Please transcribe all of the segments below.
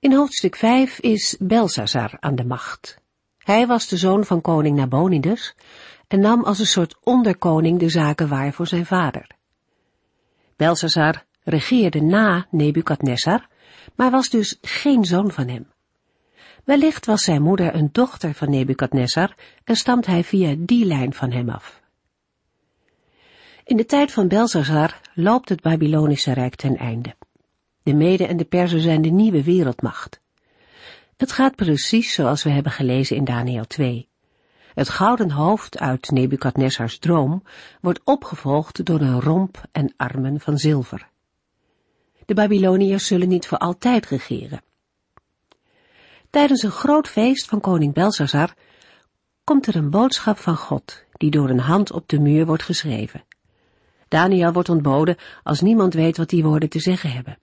In hoofdstuk 5 is Belsazar aan de macht. Hij was de zoon van koning Nabonidus en nam als een soort onderkoning de zaken waar voor zijn vader. Belsazar regeerde na Nebukadnessar, maar was dus geen zoon van hem. Wellicht was zijn moeder een dochter van Nebukadnessar en stamt hij via die lijn van hem af. In de tijd van Belsazar loopt het Babylonische Rijk ten einde. De Mede en de Perzen zijn de nieuwe wereldmacht. Het gaat precies zoals we hebben gelezen in Daniel 2. Het gouden hoofd uit Nebukadnessars droom wordt opgevolgd door een romp en armen van zilver. De Babyloniërs zullen niet voor altijd regeren. Tijdens een groot feest van koning Belsazar komt er een boodschap van God, die door een hand op de muur wordt geschreven. Daniel wordt ontboden als niemand weet wat die woorden te zeggen hebben.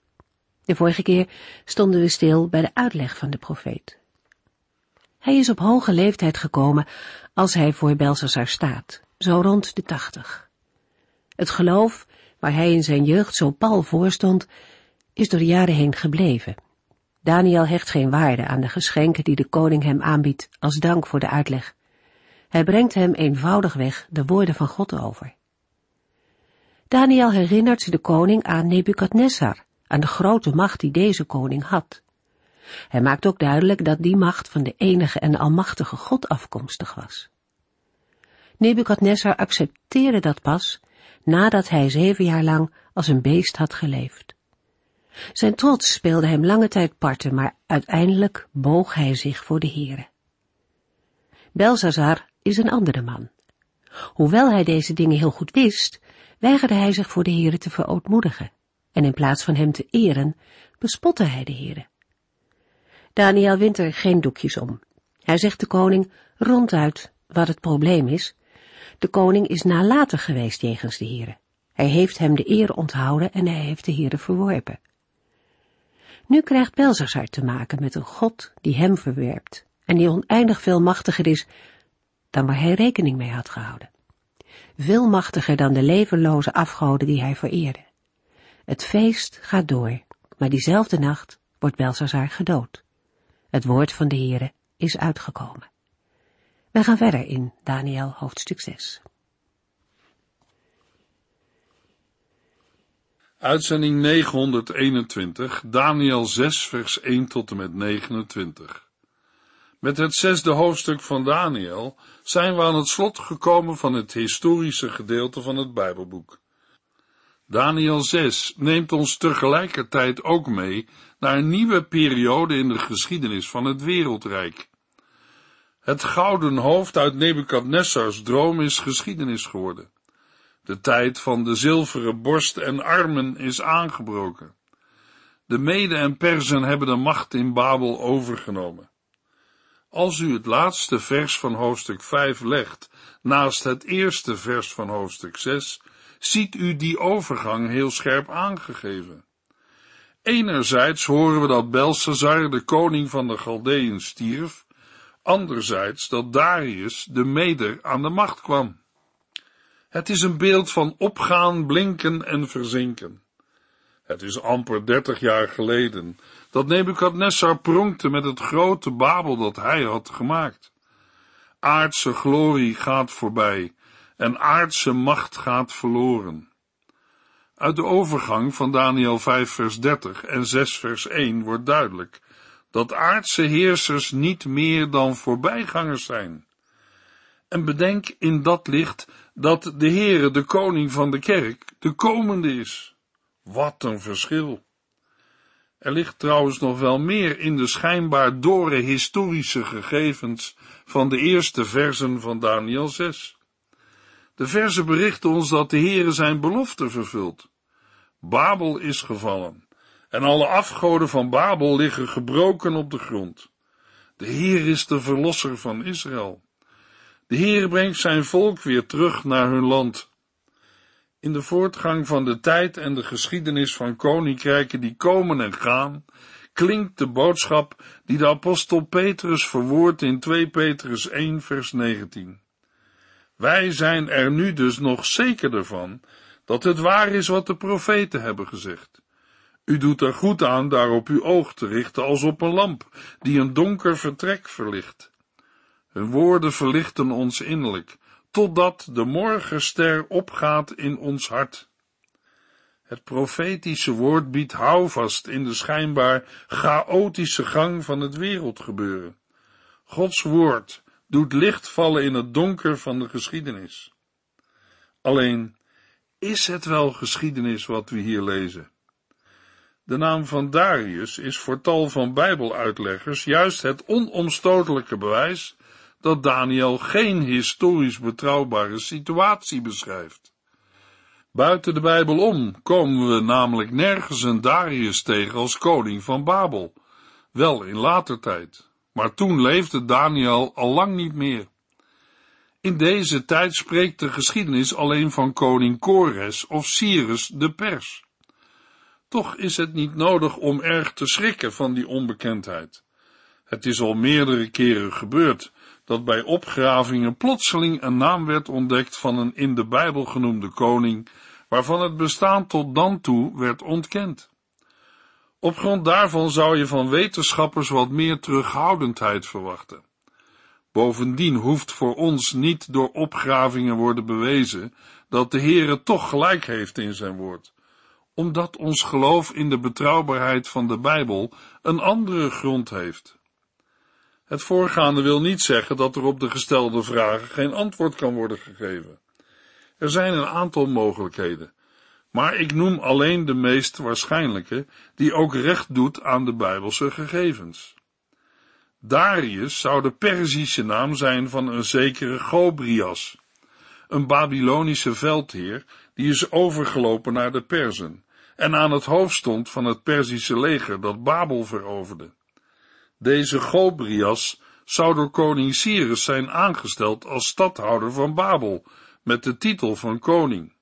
De vorige keer stonden we stil bij de uitleg van de profeet. Hij is op hoge leeftijd gekomen als hij voor Belshazzar staat, zo rond de tachtig. Het geloof, waar hij in zijn jeugd zo pal voor stond, is door de jaren heen gebleven. Daniel hecht geen waarde aan de geschenken die de koning hem aanbiedt als dank voor de uitleg. Hij brengt hem eenvoudigweg de woorden van God over. Daniel herinnert de koning aan Nebukadnessar, aan de grote macht die deze koning had. Hij maakt ook duidelijk dat die macht van de enige en almachtige God afkomstig was. Nebukadnessar accepteerde dat pas nadat hij zeven jaar lang als een beest had geleefd. Zijn trots speelde hem lange tijd parten, maar uiteindelijk boog hij zich voor de Heere. Belsazar is een andere man. Hoewel hij deze dingen heel goed wist, weigerde hij zich voor de Heere te verootmoedigen en in plaats van hem te eren, bespotte hij de Heere. Daniel wint er geen doekjes om. Hij zegt de koning ronduit wat het probleem is. De koning is nalatig geweest jegens de Heere. Hij heeft hem de eer onthouden en hij heeft de Heere verworpen. Nu krijgt Belzazar te maken met een God die hem verwerpt en die oneindig veel machtiger is dan waar hij rekening mee had gehouden. Veel machtiger dan de levenloze afgoden die hij vereerde. Het feest gaat door, maar diezelfde nacht wordt Belshazzar gedood. Het woord van de Heere is uitgekomen. We gaan verder in Daniel hoofdstuk 6. Uitzending 921, Daniel 6, vers 1 tot en met 29. Met het zesde hoofdstuk van Daniel zijn we aan het slot gekomen van het historische gedeelte van het Bijbelboek. Daniel 6 neemt ons tegelijkertijd ook mee naar een nieuwe periode in de geschiedenis van het wereldrijk. Het gouden hoofd uit Nebukadnessars droom is geschiedenis geworden. De tijd van de zilveren borst en armen is aangebroken. De Mede en Perzen hebben de macht in Babel overgenomen. Als u het laatste vers van hoofdstuk 5 legt naast het eerste vers van hoofdstuk 6, ziet u die overgang heel scherp aangegeven. Enerzijds horen we dat Belshazzar, de koning van de Galdeën, stierf, anderzijds dat Darius, de meder, aan de macht kwam. Het is een beeld van opgaan, blinken en verzinken. Het is amper dertig jaar geleden dat Nebukadnessar pronkte met het grote Babel dat hij had gemaakt. Aardse glorie gaat voorbij en aardse macht gaat verloren. Uit de overgang van Daniel 5 vers 30 en 6 vers 1 wordt duidelijk dat aardse heersers niet meer dan voorbijgangers zijn. En bedenk in dat licht dat de Heere, de koning van de kerk, de komende is. Wat een verschil! Er ligt trouwens nog wel meer in de schijnbaar dore historische gegevens van de eerste versen van Daniel 6. De verse berichten ons dat de Heere zijn belofte vervult. Babel is gevallen en alle afgoden van Babel liggen gebroken op de grond. De Heer is de verlosser van Israël. De Heer brengt zijn volk weer terug naar hun land. In de voortgang van de tijd en de geschiedenis van koninkrijken die komen en gaan, klinkt de boodschap die de apostel Petrus verwoordt in 2 Petrus 1 vers 19. Wij zijn er nu dus nog zekerder van dat het waar is wat de profeten hebben gezegd. U doet er goed aan daarop uw oog te richten als op een lamp die een donker vertrek verlicht. Hun woorden verlichten ons innerlijk, totdat de morgenster opgaat in ons hart. Het profetische woord biedt houvast in de schijnbaar chaotische gang van het wereldgebeuren. Gods woord doet licht vallen in het donker van de geschiedenis. Alleen, is het wel geschiedenis wat we hier lezen? De naam van Darius is voor tal van Bijbeluitleggers juist het onomstotelijke bewijs dat Daniel geen historisch betrouwbare situatie beschrijft. Buiten de Bijbel om komen we namelijk nergens een Darius tegen als koning van Babel, wel in later tijd, maar toen leefde Daniel al lang niet meer. In deze tijd spreekt de geschiedenis alleen van koning Kores of Cyrus de Pers. Toch is het niet nodig om erg te schrikken van die onbekendheid. Het is al meerdere keren gebeurd dat bij opgravingen plotseling een naam werd ontdekt van een in de Bijbel genoemde koning, waarvan het bestaan tot dan toe werd ontkend. Op grond daarvan zou je van wetenschappers wat meer terughoudendheid verwachten. Bovendien hoeft voor ons niet door opgravingen worden bewezen dat de Heere toch gelijk heeft in zijn woord, omdat ons geloof in de betrouwbaarheid van de Bijbel een andere grond heeft. Het voorgaande wil niet zeggen dat er op de gestelde vragen geen antwoord kan worden gegeven. Er zijn een aantal mogelijkheden, maar ik noem alleen de meest waarschijnlijke, die ook recht doet aan de Bijbelse gegevens. Darius zou de Perzische naam zijn van een zekere Gobrias, een Babylonische veldheer die is overgelopen naar de Perzen en aan het hoofd stond van het Perzische leger dat Babel veroverde. Deze Gobrias zou door koning Cyrus zijn aangesteld als stadhouder van Babel, met de titel van koning.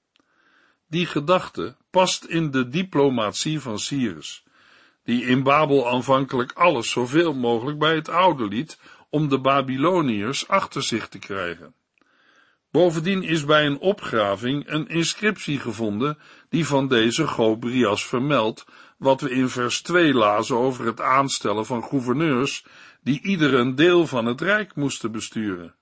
Die gedachte past in de diplomatie van Cyrus, die in Babel aanvankelijk alles zoveel mogelijk bij het oude liet om de Babyloniërs achter zich te krijgen. Bovendien is bij een opgraving een inscriptie gevonden die van deze Gobrias vermeldt wat we in vers 2 lazen over het aanstellen van gouverneurs die ieder een deel van het rijk moesten besturen.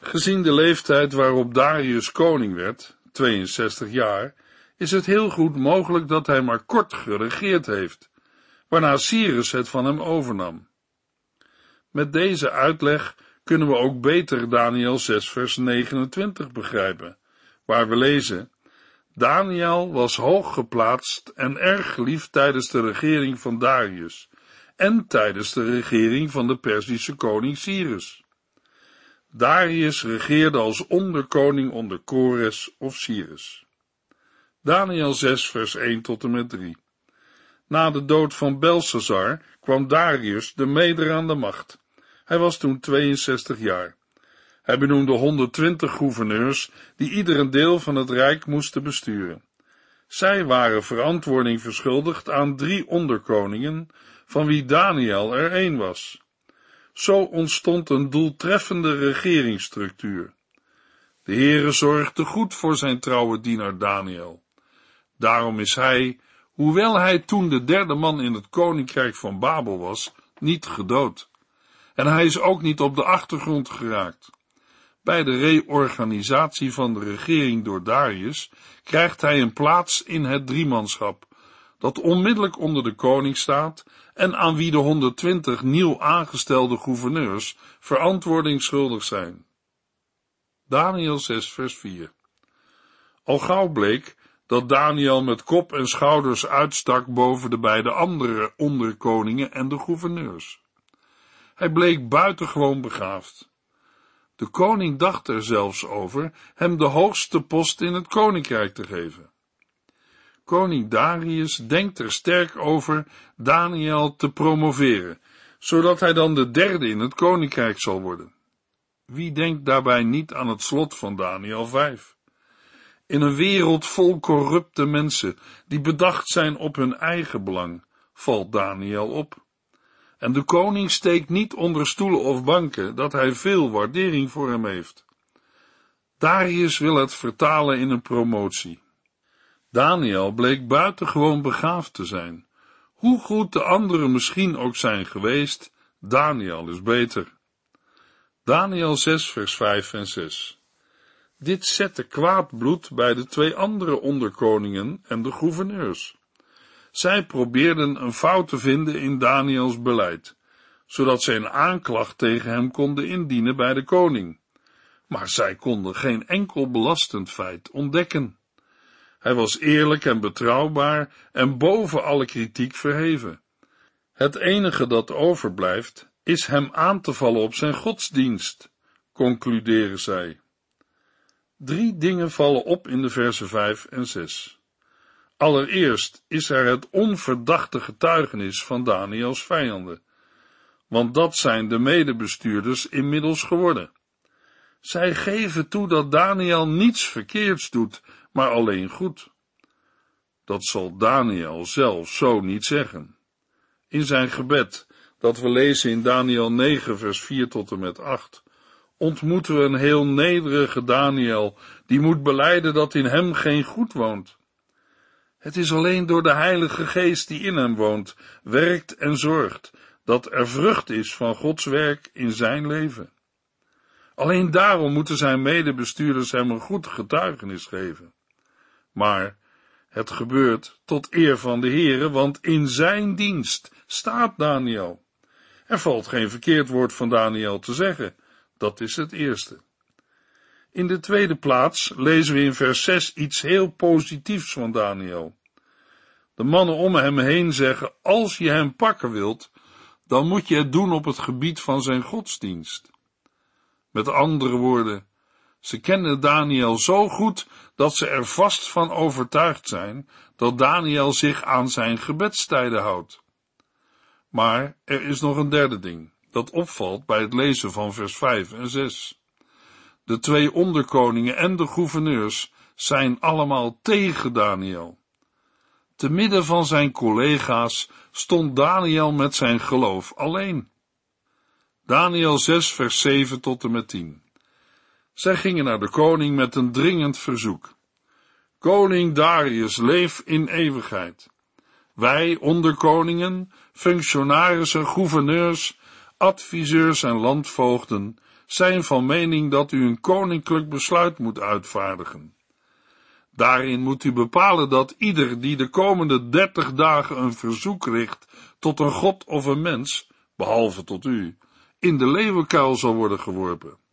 Gezien de leeftijd waarop Darius koning werd, 62 jaar, is het heel goed mogelijk dat hij maar kort geregeerd heeft, waarna Cyrus het van hem overnam. Met deze uitleg kunnen we ook beter Daniel 6 vers 29 begrijpen, waar we lezen, Daniel was hoog geplaatst en erg geliefd tijdens de regering van Darius en tijdens de regering van de Perzische koning Cyrus. Darius regeerde als onderkoning onder Kores of Cyrus. Daniel 6 vers 1 tot en met 3 Na de dood van Belshazzar kwam Darius de meder aan de macht. Hij was toen 62 jaar. Hij benoemde 120 gouverneurs die ieder een deel van het rijk moesten besturen. Zij waren verantwoording verschuldigd aan drie onderkoningen, van wie Daniel er één was. Zo ontstond een doeltreffende regeringsstructuur. De Heere zorgde goed voor zijn trouwe dienaar Daniel. Daarom is hij, hoewel hij toen de derde man in het koninkrijk van Babel was, niet gedood. En hij is ook niet op de achtergrond geraakt. Bij de reorganisatie van de regering door Darius krijgt hij een plaats in het driemanschap, dat onmiddellijk onder de koning staat en aan wie de 120 nieuw aangestelde gouverneurs verantwoording schuldig zijn. Daniel 6 vers 4 Al gauw bleek dat Daniel met kop en schouders uitstak boven de beide andere onderkoningen en de gouverneurs. Hij bleek buitengewoon begaafd. De koning dacht er zelfs over hem de hoogste post in het koninkrijk te geven. Koning Darius denkt er sterk over Daniel te promoveren, zodat hij dan de derde in het koninkrijk zal worden. Wie denkt daarbij niet aan het slot van Daniel 5? In een wereld vol corrupte mensen die bedacht zijn op hun eigen belang, valt Daniel op. En de koning steekt niet onder stoelen of banken dat hij veel waardering voor hem heeft. Darius wil het vertalen in een promotie. Daniel bleek buitengewoon begaafd te zijn. Hoe goed de anderen misschien ook zijn geweest, Daniel is beter. Daniel 6 vers 5 en 6 Dit zette kwaad bloed bij de twee andere onderkoningen en de gouverneurs. Zij probeerden een fout te vinden in Daniels beleid, zodat zij een aanklacht tegen hem konden indienen bij de koning. Maar zij konden geen enkel belastend feit ontdekken. Hij was eerlijk en betrouwbaar en boven alle kritiek verheven. Het enige dat overblijft, is hem aan te vallen op zijn godsdienst, concluderen zij. Drie dingen vallen op in de versen 5 en 6. Allereerst is er het onverdachte getuigenis van Daniels vijanden, want dat zijn de medebestuurders inmiddels geworden. Zij geven toe dat Daniel niets verkeerds doet, maar alleen goed. Dat zal Daniel zelf zo niet zeggen. In zijn gebed, dat we lezen in Daniel 9, vers 4 tot en met 8, ontmoeten we een heel nederige Daniel, die moet beleiden dat in hem geen goed woont. Het is alleen door de Heilige Geest die in hem woont, werkt en zorgt, dat er vrucht is van Gods werk in zijn leven. Alleen daarom moeten zijn medebestuurders hem een goed getuigenis geven. Maar het gebeurt tot eer van de Heere, want in zijn dienst staat Daniel. Er valt geen verkeerd woord van Daniel te zeggen. Dat is het eerste. In de tweede plaats lezen we in vers 6 iets heel positiefs van Daniel. De mannen om hem heen zeggen, als je hem pakken wilt, dan moet je het doen op het gebied van zijn godsdienst. Met andere woorden, ze kennen Daniel zo goed dat ze er vast van overtuigd zijn dat Daniel zich aan zijn gebedstijden houdt. Maar er is nog een derde ding dat opvalt bij het lezen van vers 5 en 6. De twee onderkoningen en de gouverneurs zijn allemaal tegen Daniel. Te midden van zijn collega's stond Daniel met zijn geloof alleen. Daniel 6 vers 7 tot en met 10. Zij gingen naar de koning met een dringend verzoek. Koning Darius, leef in eeuwigheid. Wij, onderkoningen, functionarissen, gouverneurs, adviseurs en landvoogden, zijn van mening dat u een koninklijk besluit moet uitvaardigen. Daarin moet u bepalen dat ieder die de komende dertig dagen een verzoek richt tot een god of een mens, behalve tot u, in de leeuwenkuil zal worden geworpen.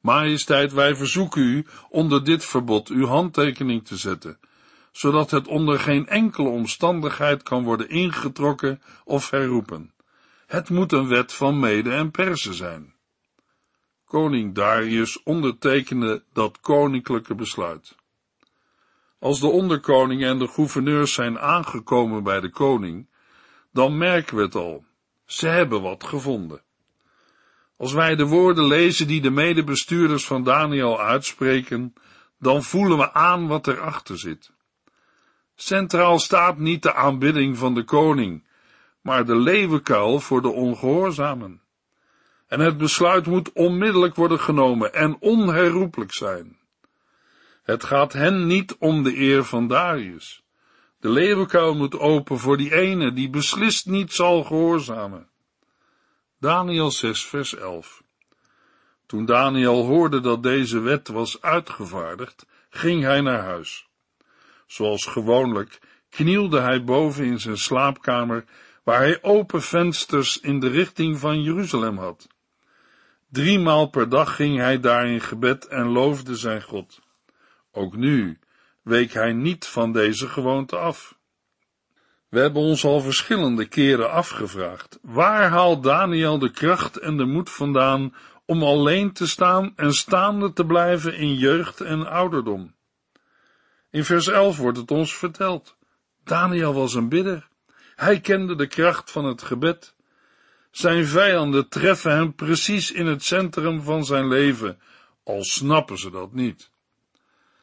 Majesteit, wij verzoeken u onder dit verbod uw handtekening te zetten, zodat het onder geen enkele omstandigheid kan worden ingetrokken of herroepen. Het moet een wet van Mede en Persen zijn. Koning Darius ondertekende dat koninklijke besluit. Als de onderkoningen en de gouverneurs zijn aangekomen bij de koning, dan merken we het al. Ze hebben wat gevonden. Als wij de woorden lezen die de medebestuurders van Daniel uitspreken, dan voelen we aan wat erachter zit. Centraal staat niet de aanbidding van de koning, maar de leeuwenkuil voor de ongehoorzamen. En het besluit moet onmiddellijk worden genomen en onherroepelijk zijn. Het gaat hen niet om de eer van Darius. De leeuwenkuil moet open voor die ene die beslist niet zal gehoorzamen. Daniel 6 vers 11 Toen Daniel hoorde dat deze wet was uitgevaardigd, ging hij naar huis. Zoals gewoonlijk knielde hij boven in zijn slaapkamer, waar hij open vensters in de richting van Jeruzalem had. Driemaal per dag ging hij daar in gebed en loofde zijn God. Ook nu week hij niet van deze gewoonte af. We hebben ons al verschillende keren afgevraagd, waar haalt Daniel de kracht en de moed vandaan om alleen te staan en staande te blijven in jeugd en ouderdom? In vers 11 wordt het ons verteld. Daniel was een bidder. Hij kende de kracht van het gebed. Zijn vijanden treffen hem precies in het centrum van zijn leven, al snappen ze dat niet.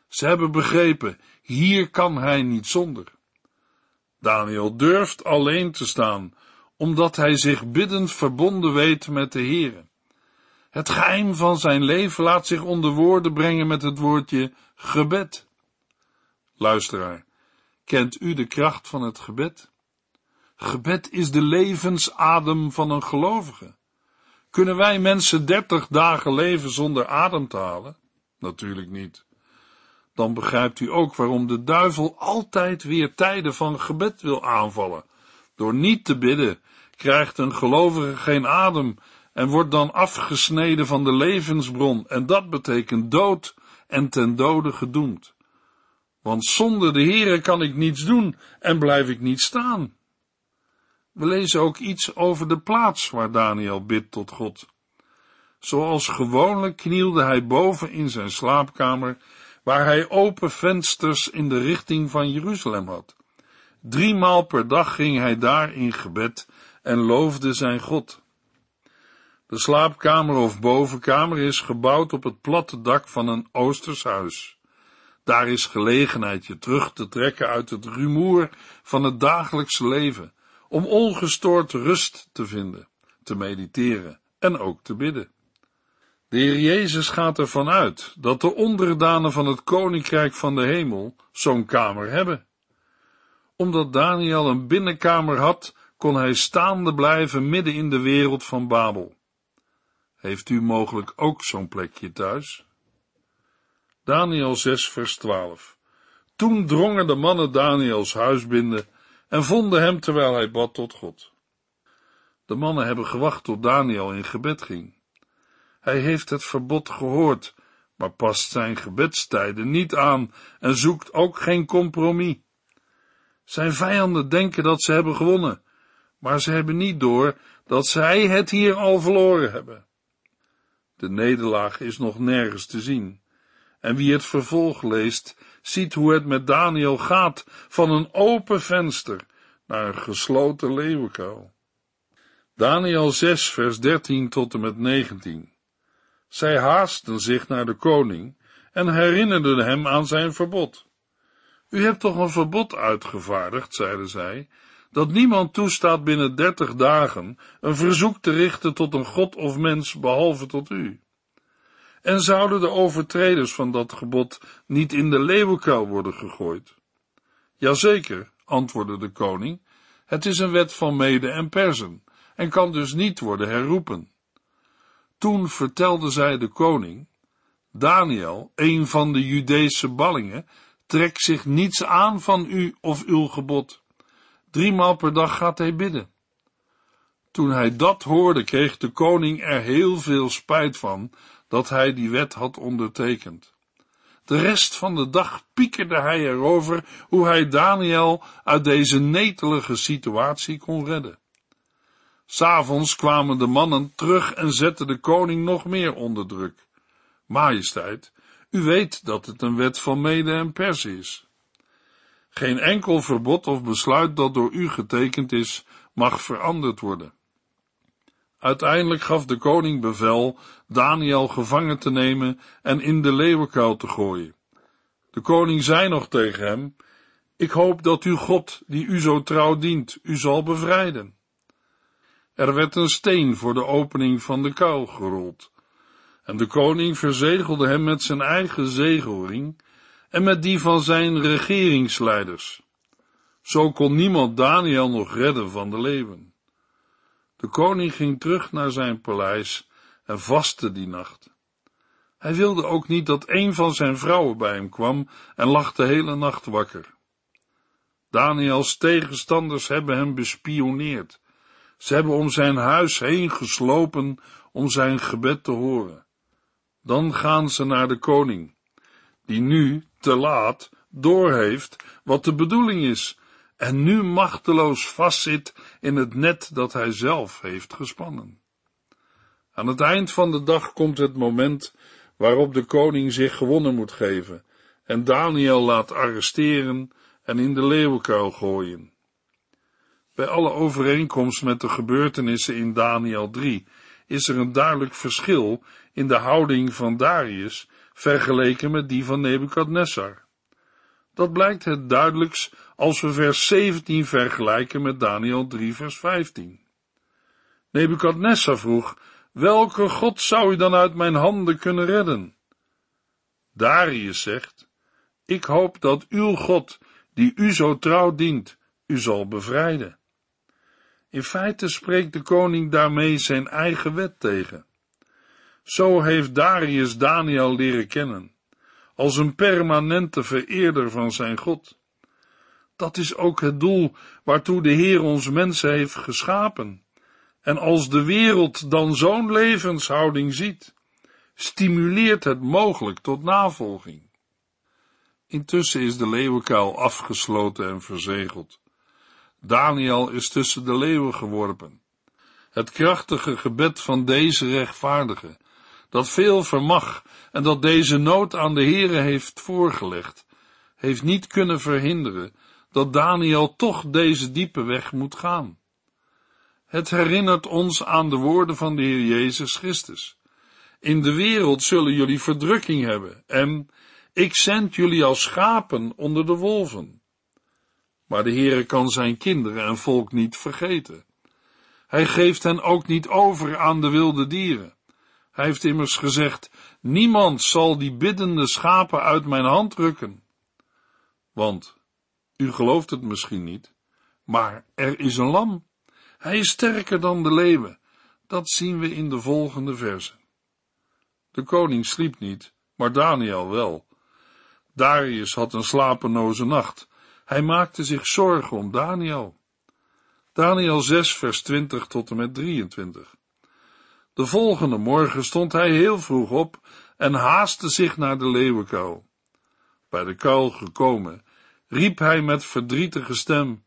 Ze hebben begrepen, hier kan hij niet zonder. Daniel durft alleen te staan, omdat hij zich biddend verbonden weet met de Heere. Het geheim van zijn leven laat zich onder woorden brengen met het woordje gebed. Luisteraar, kent u de kracht van het gebed? Gebed is de levensadem van een gelovige. Kunnen wij mensen dertig dagen leven zonder adem te halen? Natuurlijk niet. Dan begrijpt u ook waarom de duivel altijd weer tijden van gebed wil aanvallen. Door niet te bidden krijgt een gelovige geen adem en wordt dan afgesneden van de levensbron en dat betekent dood en ten dode gedoemd. Want zonder de Heere kan ik niets doen en blijf ik niet staan. We lezen ook iets over de plaats waar Daniel bidt tot God. Zoals gewoonlijk knielde hij boven in zijn slaapkamer, waar hij open vensters in de richting van Jeruzalem had. Driemaal per dag ging hij daar in gebed en loofde zijn God. De slaapkamer of bovenkamer is gebouwd op het platte dak van een Oosters huis. Daar is gelegenheid je terug te trekken uit het rumoer van het dagelijkse leven, om ongestoord rust te vinden, te mediteren en ook te bidden. De Heer Jezus gaat ervan uit dat de onderdanen van het Koninkrijk van de Hemel zo'n kamer hebben. Omdat Daniel een binnenkamer had, kon hij staande blijven midden in de wereld van Babel. Heeft u mogelijk ook zo'n plekje thuis? Daniel 6 vers 12 Toen drongen de mannen Daniels huis binnen en vonden hem terwijl hij bad tot God. De mannen hebben gewacht tot Daniel in gebed ging. Hij heeft het verbod gehoord, maar past zijn gebedstijden niet aan en zoekt ook geen compromis. Zijn vijanden denken dat ze hebben gewonnen, maar ze hebben niet door dat zij het hier al verloren hebben. De nederlaag is nog nergens te zien. En wie het vervolg leest, ziet hoe het met Daniel gaat van een open venster naar een gesloten leeuwenkuil. Daniel 6, vers 13 tot en met 19. Zij haasten zich naar de koning en herinnerden hem aan zijn verbod. U hebt toch een verbod uitgevaardigd, zeiden zij, dat niemand toestaat binnen dertig dagen een verzoek te richten tot een god of mens behalve tot u. En zouden de overtreders van dat gebod niet in de leeuwenkuil worden gegooid? Jazeker, antwoordde de koning, het is een wet van Mede en Persen en kan dus niet worden herroepen. Toen vertelde zij de koning, Daniel, een van de Judeese ballingen, trekt zich niets aan van u of uw gebod. Driemaal per dag gaat hij bidden. Toen hij dat hoorde, kreeg de koning er heel veel spijt van dat hij die wet had ondertekend. De rest van de dag piekerde hij erover hoe hij Daniel uit deze netelige situatie kon redden. S'avonds kwamen de mannen terug en zetten de koning nog meer onder druk. Majesteit, u weet dat het een wet van Mede en Pers is. Geen enkel verbod of besluit dat door u getekend is, mag veranderd worden. Uiteindelijk gaf de koning bevel Daniel gevangen te nemen en in de leeuwenkuil te gooien. De koning zei nog tegen hem, ik hoop dat uw God, die u zo trouw dient, u zal bevrijden. Er werd een steen voor de opening van de kuil gerold, en de koning verzegelde hem met zijn eigen zegelring en met die van zijn regeringsleiders. Zo kon niemand Daniel nog redden van de leeuwen. De koning ging terug naar zijn paleis en vastte die nacht. Hij wilde ook niet dat een van zijn vrouwen bij hem kwam en lag de hele nacht wakker. Daniels tegenstanders hebben hem bespioneerd. Ze hebben om zijn huis heen geslopen om zijn gebed te horen. Dan gaan ze naar de koning, die nu, te laat, doorheeft wat de bedoeling is en nu machteloos vastzit in het net dat hij zelf heeft gespannen. Aan het eind van de dag komt het moment waarop de koning zich gewonnen moet geven en Daniel laat arresteren en in de leeuwenkuil gooien. Bij alle overeenkomst met de gebeurtenissen in Daniel 3 is er een duidelijk verschil in de houding van Darius vergeleken met die van Nebukadnessar. Dat blijkt het duidelijkst als we vers 17 vergelijken met Daniel 3 vers 15. Nebukadnessar vroeg, welke God zou u dan uit mijn handen kunnen redden? Darius zegt, ik hoop dat uw God, die u zo trouw dient, u zal bevrijden. In feite spreekt de koning daarmee zijn eigen wet tegen. Zo heeft Darius Daniel leren kennen, als een permanente vereerder van zijn God. Dat is ook het doel waartoe de Heer ons mensen heeft geschapen. En als de wereld dan zo'n levenshouding ziet, stimuleert het mogelijk tot navolging. Intussen is de leeuwenkuil afgesloten en verzegeld. Daniel is tussen de leeuwen geworpen. Het krachtige gebed van deze rechtvaardige, dat veel vermag en dat deze nood aan de Heere heeft voorgelegd, heeft niet kunnen verhinderen dat Daniel toch deze diepe weg moet gaan. Het herinnert ons aan de woorden van de Heer Jezus Christus. In de wereld zullen jullie verdrukking hebben en ik zend jullie als schapen onder de wolven. Maar de Heere kan zijn kinderen en volk niet vergeten. Hij geeft hen ook niet over aan de wilde dieren. Hij heeft immers gezegd, niemand zal die biddende schapen uit mijn hand rukken. Want, u gelooft het misschien niet, maar er is een lam. Hij is sterker dan de leeuwen. Dat zien we in de volgende verse. De koning sliep niet, maar Daniel wel. Darius had een slapeloze nacht. Hij maakte zich zorgen om Daniel. Daniel 6, vers 20 tot en met 23. De volgende morgen stond hij heel vroeg op en haastte zich naar de leeuwenkuil. Bij de kuil gekomen, riep hij met verdrietige stem,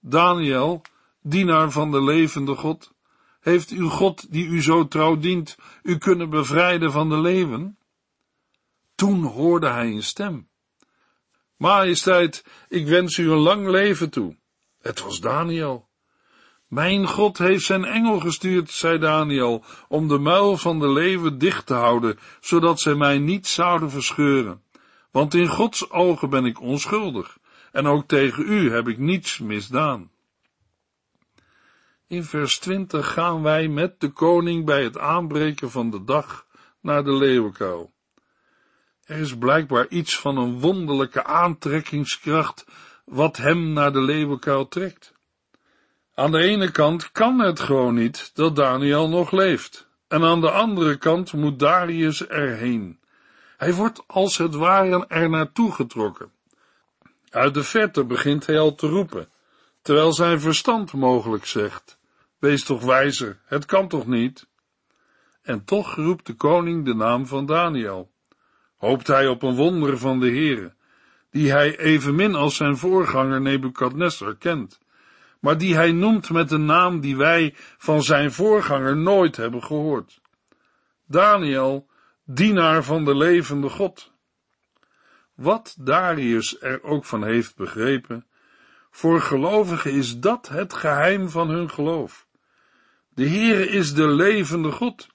Daniel, dienaar van de levende God, heeft uw God, die u zo trouw dient, u kunnen bevrijden van de leeuwen? Toen hoorde hij een stem. Majesteit, ik wens u een lang leven toe. Het was Daniel. Mijn God heeft zijn engel gestuurd, zei Daniel, om de muil van de leeuwen dicht te houden, zodat zij mij niet zouden verscheuren. Want in Gods ogen ben ik onschuldig, en ook tegen u heb ik niets misdaan. In vers 20 gaan wij met de koning bij het aanbreken van de dag naar de leeuwenkuil. Er is blijkbaar iets van een wonderlijke aantrekkingskracht wat hem naar de leeuwenkuil trekt. Aan de ene kant kan het gewoon niet dat Daniel nog leeft, en aan de andere kant moet Darius erheen. Hij wordt als het ware er naartoe getrokken. Uit de verte begint hij al te roepen, terwijl zijn verstand mogelijk zegt, wees toch wijzer, het kan toch niet? En toch roept de koning de naam van Daniel. Hoopt hij op een wonder van de Heere, die hij evenmin als zijn voorganger Nebukadnessar kent, maar die hij noemt met een naam die wij van zijn voorganger nooit hebben gehoord. Daniel, dienaar van de levende God. Wat Darius er ook van heeft begrepen, voor gelovigen is dat het geheim van hun geloof. De Heere is de levende God.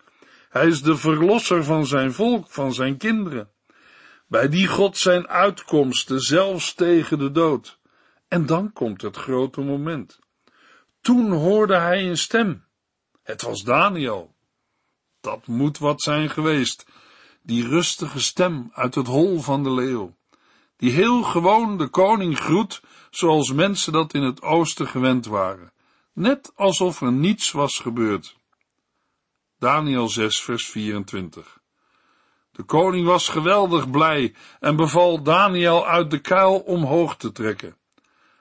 Hij is de verlosser van zijn volk, van zijn kinderen. Bij die God zijn uitkomsten, zelfs tegen de dood. En dan komt het grote moment. Toen hoorde hij een stem. Het was Daniel. Dat moet wat zijn geweest. Die rustige stem uit het hol van de leeuw. Die heel gewoon de koning groet, zoals mensen dat in het oosten gewend waren. Net alsof er niets was gebeurd. Daniel 6, vers 24. De koning was geweldig blij en beval Daniel uit de kuil omhoog te trekken.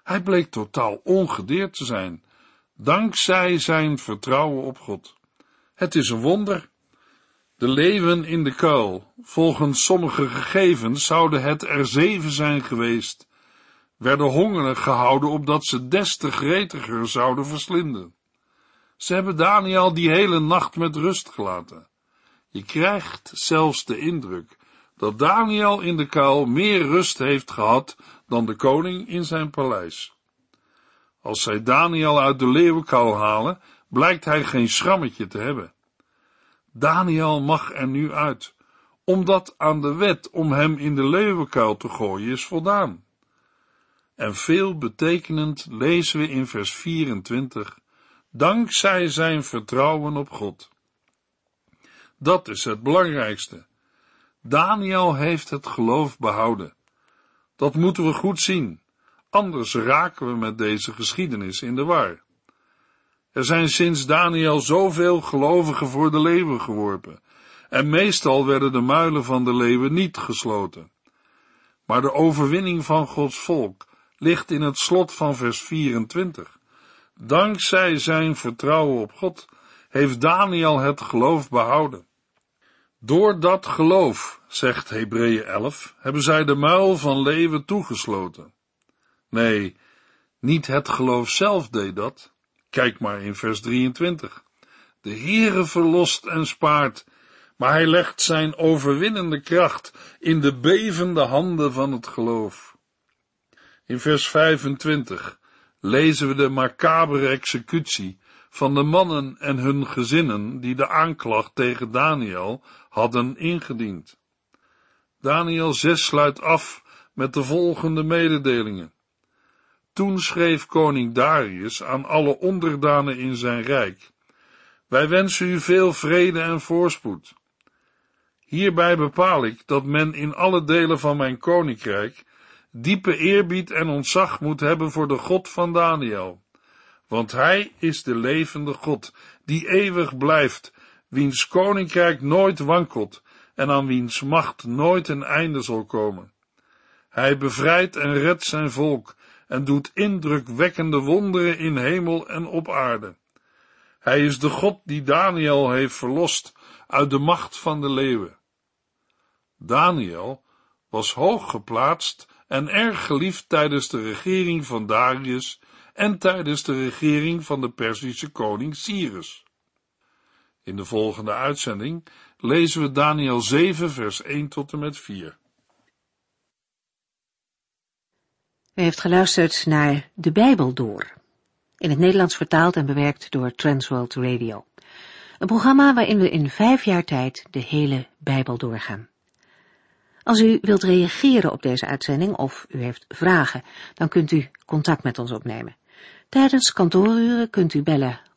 Hij bleek totaal ongedeerd te zijn, dankzij zijn vertrouwen op God. Het is een wonder. De leeuwen in de kuil, volgens sommige gegevens zouden het er zeven zijn geweest, werden hongerig gehouden opdat ze des te gretiger zouden verslinden. Ze hebben Daniel die hele nacht met rust gelaten. Je krijgt zelfs de indruk dat Daniel in de kuil meer rust heeft gehad dan de koning in zijn paleis. Als zij Daniel uit de leeuwenkuil halen, blijkt hij geen schrammetje te hebben. Daniel mag er nu uit, omdat aan de wet om hem in de leeuwenkuil te gooien is voldaan. En veel betekenend lezen we in vers 24, dankzij zijn vertrouwen op God. Dat is het belangrijkste. Daniel heeft het geloof behouden. Dat moeten we goed zien, anders raken we met deze geschiedenis in de war. Er zijn sinds Daniel zoveel gelovigen voor de leeuwen geworpen, en meestal werden de muilen van de leeuwen niet gesloten. Maar de overwinning van Gods volk ligt in het slot van vers 24. Dankzij zijn vertrouwen op God heeft Daniel het geloof behouden. Door dat geloof, zegt Hebreeën 11, hebben zij de muil van leeuwen toegesloten. Nee, niet het geloof zelf deed dat. Kijk maar in vers 23. De Heere verlost en spaart, maar hij legt zijn overwinnende kracht in de bevende handen van het geloof. In vers 25 lezen we de macabere executie van de mannen en hun gezinnen die de aanklacht tegen Daniel hadden ingediend. Daniel 6 sluit af met de volgende mededelingen. Toen schreef koning Darius aan alle onderdanen in zijn rijk, wij wensen u veel vrede en voorspoed. Hierbij bepaal ik dat men in alle delen van mijn koninkrijk diepe eerbied en ontzag moet hebben voor de God van Daniel. Want hij is de levende God, die eeuwig blijft, wiens koninkrijk nooit wankelt en aan wiens macht nooit een einde zal komen. Hij bevrijdt en redt zijn volk en doet indrukwekkende wonderen in hemel en op aarde. Hij is de God die Daniel heeft verlost uit de macht van de leeuwen. Daniel was hoog geplaatst en erg geliefd tijdens de regering van Darius en tijdens de regering van de Perzische koning Cyrus. In de volgende uitzending lezen we Daniel 7 vers 1 tot en met 4. U heeft geluisterd naar De Bijbel Door, in het Nederlands vertaald en bewerkt door Transworld Radio. Een programma waarin we in vijf jaar tijd de hele Bijbel doorgaan. Als u wilt reageren op deze uitzending of u heeft vragen, dan kunt u contact met ons opnemen. Tijdens kantooruren kunt u bellen